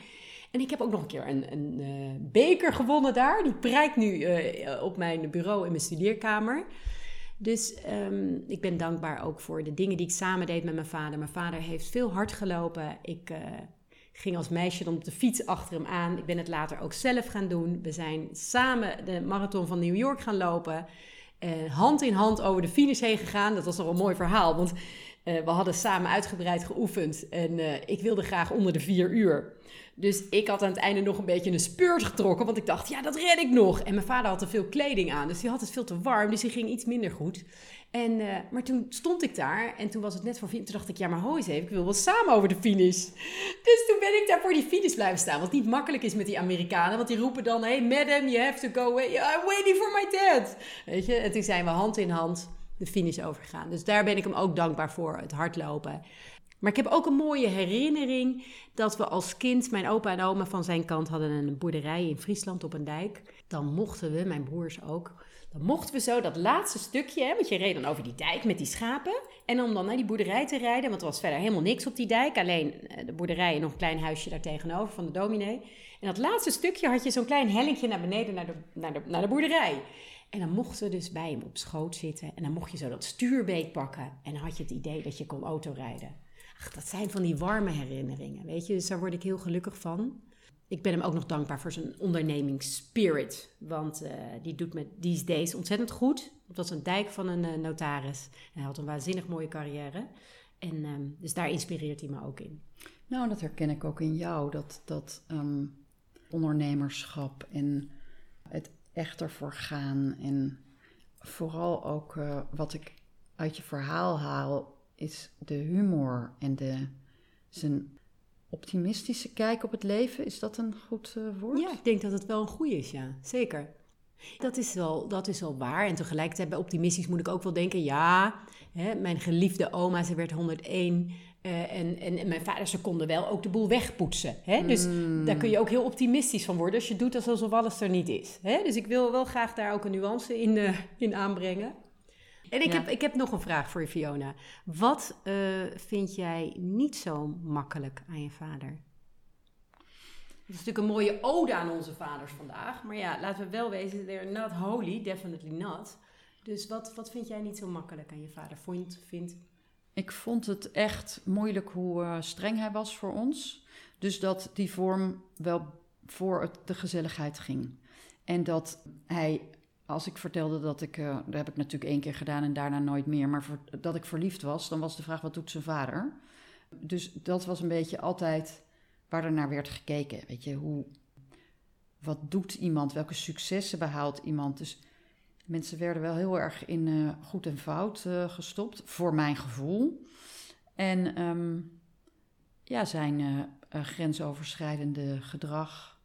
En ik heb ook nog een keer een, een uh, beker gewonnen daar. Die prijkt nu uh, op mijn bureau in mijn studeerkamer. Dus um, ik ben dankbaar ook voor de dingen die ik samen deed met mijn vader. Mijn vader heeft veel hard gelopen. Ik uh, ging als meisje dan op de fiets achter hem aan. Ik ben het later ook zelf gaan doen. We zijn samen de marathon van New York gaan lopen. Uh, hand in hand over de finish heen gegaan. Dat was nog een mooi verhaal, want uh, we hadden samen uitgebreid geoefend. En uh, ik wilde graag onder de vier uur. Dus ik had aan het einde nog een beetje een speurt getrokken. Want ik dacht, ja, dat red ik nog. En mijn vader had te veel kleding aan. Dus die had het veel te warm. Dus die ging iets minder goed. En, uh, maar toen stond ik daar en toen was het net voor Toen dacht ik, ja, maar hoi eens even, ik wil wel samen over de finish. Dus toen ben ik daar voor die finish blijven staan. Wat niet makkelijk is met die Amerikanen. Want die roepen dan, hey madam, you have to go. I'm waiting for my dad. Weet je, en toen zijn we hand in hand de finish overgegaan. Dus daar ben ik hem ook dankbaar voor, het hardlopen. Maar ik heb ook een mooie herinnering dat we als kind, mijn opa en oma van zijn kant hadden een boerderij in Friesland op een dijk. Dan mochten we, mijn broers ook, dan mochten we zo dat laatste stukje, hè, want je reed dan over die dijk met die schapen. En om dan naar die boerderij te rijden, want er was verder helemaal niks op die dijk. Alleen eh, de boerderij en nog een klein huisje daar tegenover van de dominee. En dat laatste stukje had je zo'n klein hellingje naar beneden naar de, naar de, naar de boerderij. En dan mochten we dus bij hem op schoot zitten. En dan mocht je zo dat stuurbeet pakken. En dan had je het idee dat je kon autorijden. Ach, dat zijn van die warme herinneringen, weet je. Dus daar word ik heel gelukkig van. Ik ben hem ook nog dankbaar voor zijn ondernemingsspirit. Want uh, die doet me these days ontzettend goed. Het was een dijk van een uh, notaris. Hij had een waanzinnig mooie carrière. En um, dus daar inspireert hij me ook in. Nou, dat herken ik ook in jou. Dat, dat um, ondernemerschap en het echt ervoor gaan. En vooral ook uh, wat ik uit je verhaal haal, is de humor en de, zijn optimistische kijk op het leven. Is dat een goed uh, woord? Ja, ik denk dat het wel een goede is, ja. Zeker. Dat is, wel, dat is wel waar. En tegelijkertijd bij optimistisch moet ik ook wel denken... ja, hè, mijn geliefde oma, ze werd 101... Uh, en, en, en, mijn vader, ze konden wel ook de boel wegpoetsen. Hè? Dus mm. daar kun je ook heel optimistisch van worden als je doet alsof alles er niet is. Hè? Dus ik wil wel graag daar ook een nuance in, uh, in aanbrengen. En ik, ja. heb, ik heb nog een vraag voor je, Fiona. Wat uh, vind jij niet zo makkelijk aan je vader? Dat is natuurlijk een mooie ode aan onze vaders vandaag. Maar ja, laten we wel wezen, they're not holy, definitely not. Dus wat, wat vind jij niet zo makkelijk aan je vader? Vond, vindt... Ik vond het echt moeilijk hoe uh, streng hij was voor ons. Dus dat die vorm wel voor het, de gezelligheid ging. En dat hij als ik vertelde dat ik, uh, dat heb ik natuurlijk één keer gedaan en daarna nooit meer, maar dat ik verliefd was, dan was de vraag: wat doet zijn vader? Dus dat was een beetje altijd waar er naar werd gekeken. Weet je, hoe, wat doet iemand? Welke successen behaalt iemand? Dus mensen werden wel heel erg in uh, goed en fout uh, gestopt, voor mijn gevoel. En um, ja, zijn grensoverschrijdende gedrag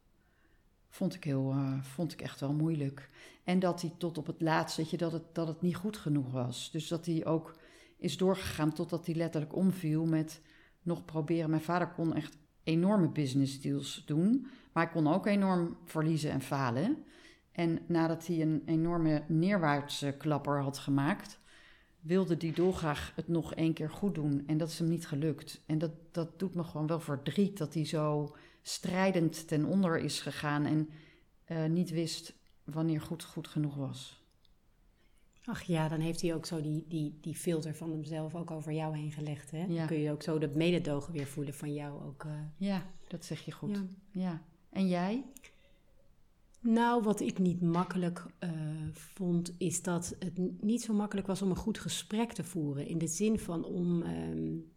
vond ik, heel, vond ik echt wel moeilijk. En dat hij tot op het laatst, je, dat het, dat het niet goed genoeg was. Dus dat hij ook is doorgegaan totdat hij letterlijk omviel met nog proberen. Mijn vader kon echt enorme business deals doen, maar hij kon ook enorm verliezen en falen. En nadat hij een enorme neerwaartse klapper had gemaakt, wilde hij dolgraag het nog één keer goed doen. En dat is hem niet gelukt. En dat, dat doet me gewoon wel verdriet dat hij zo strijdend ten onder is gegaan en uh, niet wist wanneer goed goed genoeg was. Ach ja, dan heeft hij ook zo die, die, die filter van hemzelf ook over jou heen gelegd. Hè? Ja. Dan kun je ook zo dat mededogen weer voelen van jou ook. Uh... Ja, dat zeg je goed. Ja. ja. En jij? Nou, wat ik niet makkelijk uh, vond, is dat het niet zo makkelijk was om een goed gesprek te voeren. In de zin van om, um,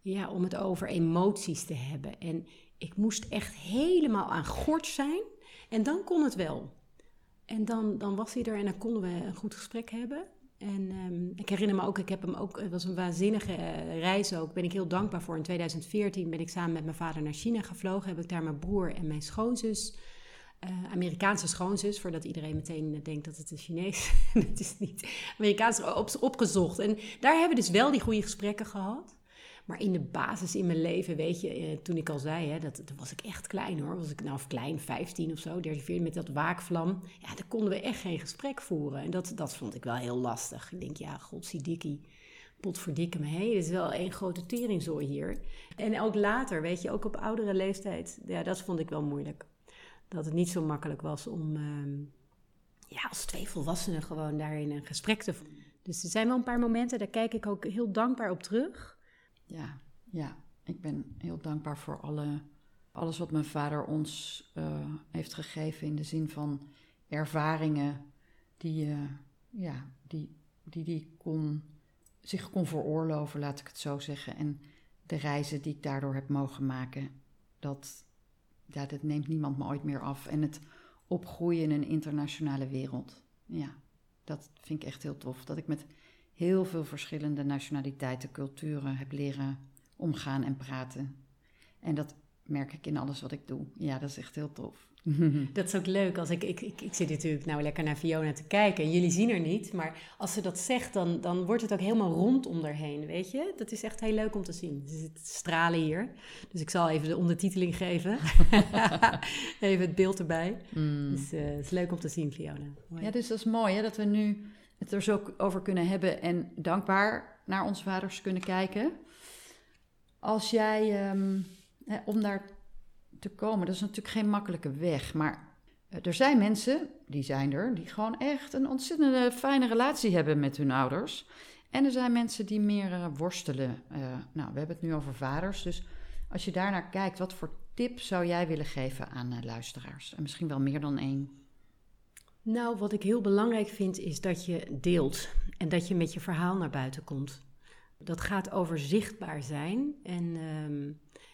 ja, om het over emoties te hebben. En ik moest echt helemaal aan gort zijn. En dan kon het wel. En dan, dan was hij er en dan konden we een goed gesprek hebben. En um, ik herinner me ook, ik heb hem ook, het was een waanzinnige uh, reis ook. Ben ik heel dankbaar voor. In 2014 ben ik samen met mijn vader naar China gevlogen. Heb ik daar mijn broer en mijn schoonzus, uh, Amerikaanse schoonzus, voordat iedereen meteen denkt dat het een Chinees dat is. niet Amerikaans op, opgezocht. En daar hebben we dus wel die goede gesprekken gehad. Maar in de basis in mijn leven, weet je, eh, toen ik al zei, hè, dat, toen was ik echt klein hoor. Was ik nou of klein, 15 of zo, 13, 14, met dat waakvlam. Ja, daar konden we echt geen gesprek voeren. En dat, dat vond ik wel heel lastig. Ik denk, ja, godziedikkie, potverdikke me, hé, dit is wel één grote teringzooi hier. En ook later, weet je, ook op oudere leeftijd, ja, dat vond ik wel moeilijk. Dat het niet zo makkelijk was om, uh, ja, als twee volwassenen gewoon daarin een gesprek te voeren. Dus er zijn wel een paar momenten, daar kijk ik ook heel dankbaar op terug ja, ja, ik ben heel dankbaar voor alle, alles wat mijn vader ons uh, heeft gegeven in de zin van ervaringen die, uh, ja, die, die, die kon, zich kon veroorloven, laat ik het zo zeggen. En de reizen die ik daardoor heb mogen maken, dat, ja, dat neemt niemand me ooit meer af. En het opgroeien in een internationale wereld. Ja, dat vind ik echt heel tof. Dat ik met heel veel verschillende nationaliteiten, culturen heb leren omgaan en praten. En dat merk ik in alles wat ik doe. Ja, dat is echt heel tof. Dat is ook leuk. Als ik, ik, ik, ik zit natuurlijk nou lekker naar Fiona te kijken en jullie zien er niet. Maar als ze dat zegt, dan, dan wordt het ook helemaal rond om daarheen, weet je. Dat is echt heel leuk om te zien. Ze zit stralen hier. Dus ik zal even de ondertiteling geven. even het beeld erbij. Mm. Dus uh, het is leuk om te zien, Fiona. Ja, dus dat is mooi hè, dat we nu het er zo over kunnen hebben en dankbaar naar onze vaders kunnen kijken. Als jij, hè, om daar te komen. Dat is natuurlijk geen makkelijke weg. Maar eh, er zijn mensen, die zijn er, die gewoon echt een ontzettende fijne relatie hebben met hun ouders. En er zijn mensen die meer uh, worstelen. Uh, nou, we hebben het nu over vaders. Dus als je daarnaar kijkt, wat voor tip zou jij willen geven aan luisteraars? En misschien wel meer dan één. Nou, wat ik heel belangrijk vind, is dat je deelt en dat je met je verhaal naar buiten komt. Dat gaat over zichtbaar zijn. En ehm,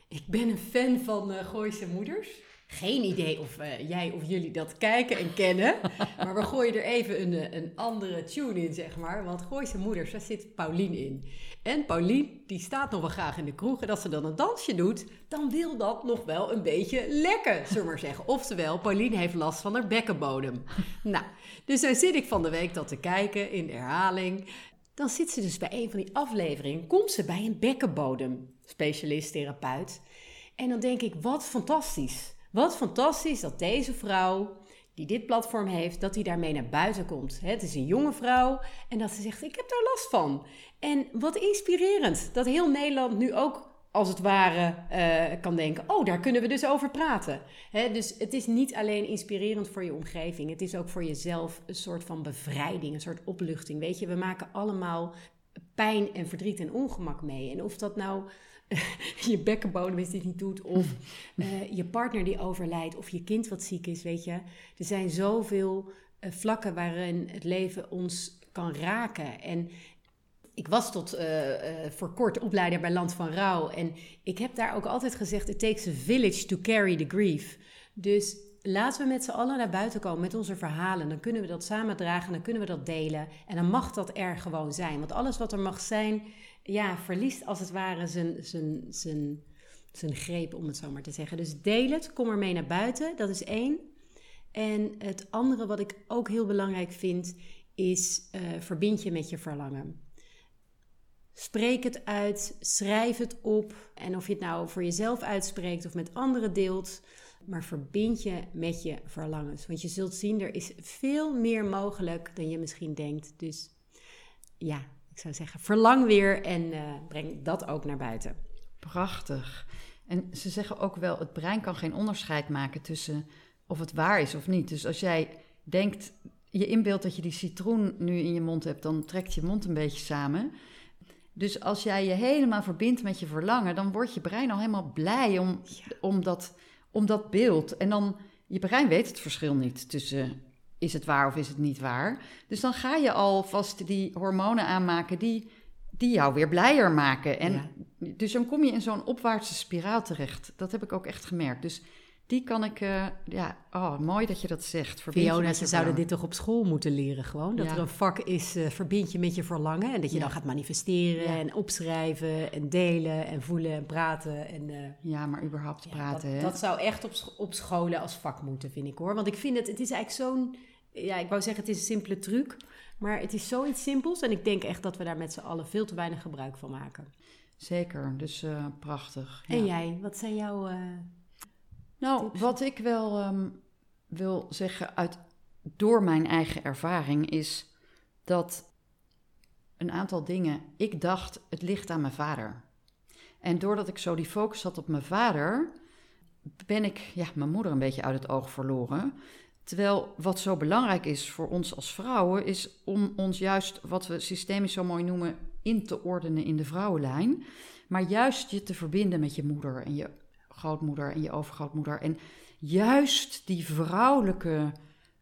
ik ben een fan van uh, Gooise moeders. Geen idee of uh, jij of jullie dat kijken en kennen. Maar we gooien er even een, eh, een andere tune in, zeg maar. Want Gooise moeders, daar zit Paulien in. En Paulien, die staat nog wel graag in de kroeg. En als ze dan een dansje doet, dan wil dat nog wel een beetje lekker, zullen we maar zeggen. Oftewel, Paulien heeft last van haar bekkenbodem. Nou, dus dan zit ik van de week dat te kijken in de herhaling. Dan zit ze dus bij een van die afleveringen, komt ze bij een bekkenbodem specialist, therapeut. En dan denk ik, wat fantastisch. Wat fantastisch dat deze vrouw, die dit platform heeft, dat die daarmee naar buiten komt. Het is een jonge vrouw en dat ze zegt, ik heb daar last van. En wat inspirerend dat heel Nederland nu ook als het ware uh, kan denken: oh, daar kunnen we dus over praten. dus het is niet alleen inspirerend voor je omgeving, het is ook voor jezelf een soort van bevrijding, een soort opluchting. Weet je, we maken allemaal pijn en verdriet en ongemak mee. En of dat nou je bekkenbodem is die niet doet, of uh, je partner die overlijdt, of je kind wat ziek is, weet je. Er zijn zoveel uh, vlakken waarin het leven ons kan raken. En ik was tot uh, voor kort opleider bij Land van Rouw. En ik heb daar ook altijd gezegd: it takes a village to carry the grief. Dus laten we met z'n allen naar buiten komen met onze verhalen. Dan kunnen we dat samen dragen, dan kunnen we dat delen. En dan mag dat er gewoon zijn. Want alles wat er mag zijn, ja, verliest als het ware zijn, zijn, zijn, zijn greep, om het zo maar te zeggen. Dus deel het, kom ermee naar buiten, dat is één. En het andere wat ik ook heel belangrijk vind, is uh, verbind je met je verlangen. Spreek het uit, schrijf het op. En of je het nou voor jezelf uitspreekt of met anderen deelt, maar verbind je met je verlangens. Want je zult zien, er is veel meer mogelijk dan je misschien denkt. Dus ja, ik zou zeggen, verlang weer en uh, breng dat ook naar buiten. Prachtig. En ze zeggen ook wel, het brein kan geen onderscheid maken tussen of het waar is of niet. Dus als jij denkt, je inbeeldt dat je die citroen nu in je mond hebt, dan trekt je mond een beetje samen. Dus als jij je helemaal verbindt met je verlangen, dan wordt je brein al helemaal blij om, om, dat, om dat beeld. En dan, je brein weet het verschil niet tussen is het waar of is het niet waar. Dus dan ga je alvast die hormonen aanmaken die, die jou weer blijer maken. En dus dan kom je in zo'n opwaartse spiraal terecht. Dat heb ik ook echt gemerkt. Dus die kan ik, uh, ja, oh, mooi dat je dat zegt. Fiona, ze zouden dit toch op school moeten leren gewoon? Dat er een vak is, uh, verbind je met je verlangen. En dat je dan gaat manifesteren en opschrijven en delen en voelen en praten. En, uh, ja, maar überhaupt praten. Dat, dat, zou echt op, op scholen als vak moeten, vind ik hoor. Want ik vind het, het is eigenlijk zo'n ja, ik wou zeggen, het is een simpele truc. Maar het is zoiets simpels. En ik denk echt dat we daar met z'n allen veel te weinig gebruik van maken. Zeker, dus prachtig. En jij, wat zijn jouw. Nou, wat ik wel um, wil zeggen uit, door mijn eigen ervaring is dat een aantal dingen. Ik dacht, het ligt aan mijn vader. En doordat ik zo die focus had op mijn vader, ben ik ja, mijn moeder een beetje uit het oog verloren. Terwijl wat zo belangrijk is voor ons als vrouwen, is om ons juist, wat we systemisch zo mooi noemen, in te ordenen in de vrouwenlijn. Maar juist je te verbinden met je moeder en je grootmoeder en je overgrootmoeder. En juist die vrouwelijke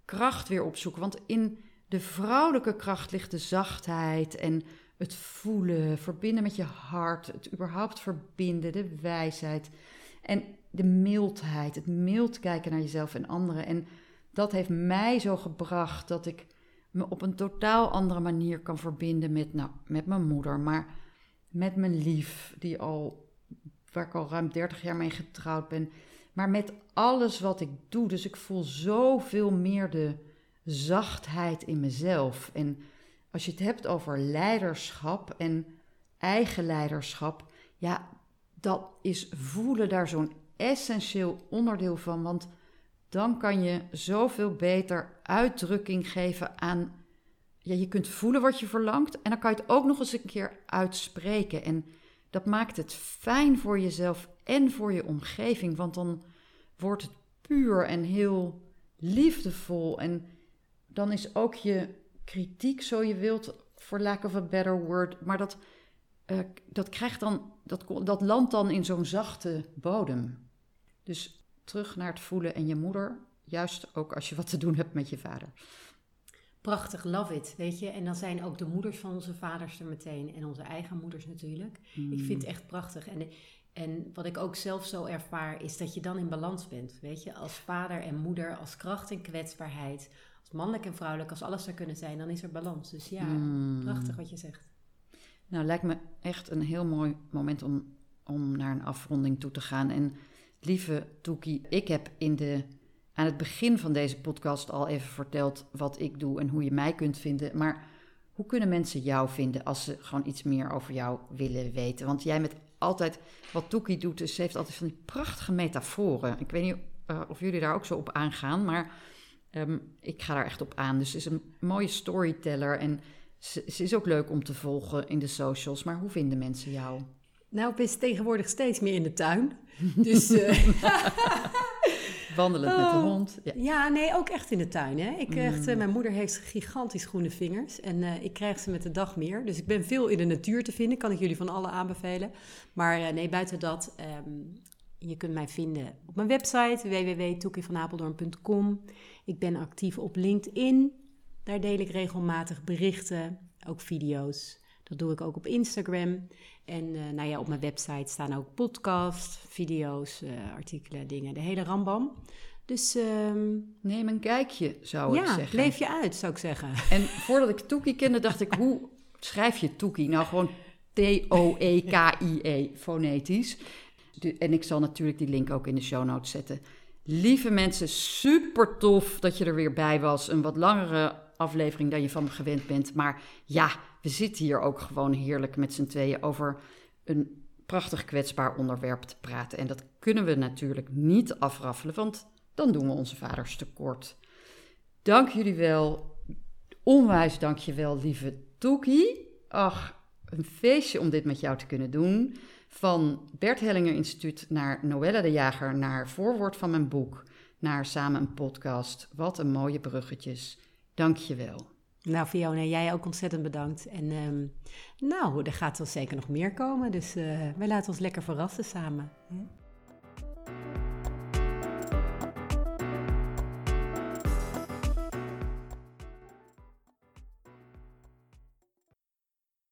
kracht weer opzoeken. Want in de vrouwelijke kracht ligt de zachtheid en het voelen, verbinden met je hart, het überhaupt verbinden, de wijsheid en de mildheid, het mild kijken naar jezelf en anderen. En dat heeft mij zo gebracht dat ik me op een totaal andere manier kan verbinden met, nou, met mijn moeder, maar met mijn lief, die al waar ik al ruim 30 jaar mee getrouwd ben. Maar met alles wat ik doe. Dus ik voel zoveel meer de zachtheid in mezelf. En als je het hebt over leiderschap en eigen leiderschap, ja, dat is voelen daar zo'n essentieel onderdeel van. Want dan kan je zoveel beter uitdrukking geven aan. Ja, je kunt voelen wat je verlangt en dan kan je het ook nog eens een keer uitspreken. En dat maakt het fijn voor jezelf en voor je omgeving, want dan wordt het puur en heel liefdevol. En dan is ook je kritiek, zo je wilt, for lack of a better word, maar dat, uh, dat krijgt dan, dat, dat landt dan in zo'n zachte bodem. Dus terug naar het voelen en je moeder, juist ook als je wat te doen hebt met je vader. Prachtig, love it, weet je. En dan zijn ook de moeders van onze vaders er meteen en onze eigen moeders natuurlijk. Ik vind het echt prachtig. En, en wat ik ook zelf zo ervaar, is dat je dan in balans bent, weet je. Als vader en moeder, als kracht en kwetsbaarheid, als mannelijk en vrouwelijk, als alles er kunnen zijn, dan is er balans. Dus ja, mm. prachtig wat je zegt. Nou, lijkt me echt een heel mooi moment om, om naar een afronding toe te gaan. En lieve Toekie, ik heb in de, aan het begin van deze podcast al even verteld wat ik doe en hoe je mij kunt vinden. Maar hoe kunnen mensen jou vinden als ze gewoon iets meer over jou willen weten? Want jij met altijd, wat Toekie doet, dus ze heeft altijd van die prachtige metaforen. Ik weet niet uh, of jullie daar ook zo op aangaan, maar um, ik ga daar echt op aan. Dus ze is een mooie storyteller en ze, ze, is ook leuk om te volgen in de socials. Maar hoe vinden mensen jou? Nou, ik ben tegenwoordig steeds meer in de tuin. Dus, uh... Wandelend met de oh. hond. Ja. ja. nee, ook echt in de tuin. Hè? Ik echt, mm. mijn moeder heeft gigantisch groene vingers en uh, ik krijg ze met de dag meer. Dus ik ben veel in de natuur te vinden, kan ik jullie van alle aanbevelen. Maar uh, nee, buiten dat, um, je kunt mij vinden op mijn website www.toekievanapeldoorn.com. Ik ben actief op LinkedIn. Daar deel ik regelmatig berichten, ook video's. Dat doe ik ook op Instagram. En uh, nou ja, op mijn website staan ook podcasts, video's, uh, artikelen, dingen, de hele rambam. Dus um, neem een kijkje, zou ik zeggen. leef je uit, zou ik zeggen. En voordat ik Toekie kende, dacht ik, hoe schrijf je Toekie? Nou, gewoon T-O-E-K-I-E, -E, fonetisch. en ik zal natuurlijk die link ook in de show notes zetten. Lieve mensen, super tof dat je er weer bij was. Een wat langere aflevering dan je van me gewend bent. Maar ja, we zitten hier ook gewoon heerlijk met z'n tweeën over een prachtig kwetsbaar onderwerp te praten. En dat kunnen we natuurlijk niet afraffelen, want dan doen we onze vaders tekort. Dank jullie wel. Onwijs dank je wel, lieve Toekie. Ach, een feestje om dit met jou te kunnen doen. Van Bert Hellinger Instituut naar Noelle de Jager, naar voorwoord van mijn boek, naar samen een podcast. Wat een mooie bruggetjes. Dank je wel. Nou, Fiona, jij ook ontzettend bedankt. En um, nou, er gaat wel zeker nog meer komen. Dus uh, wij laten ons lekker verrassen samen.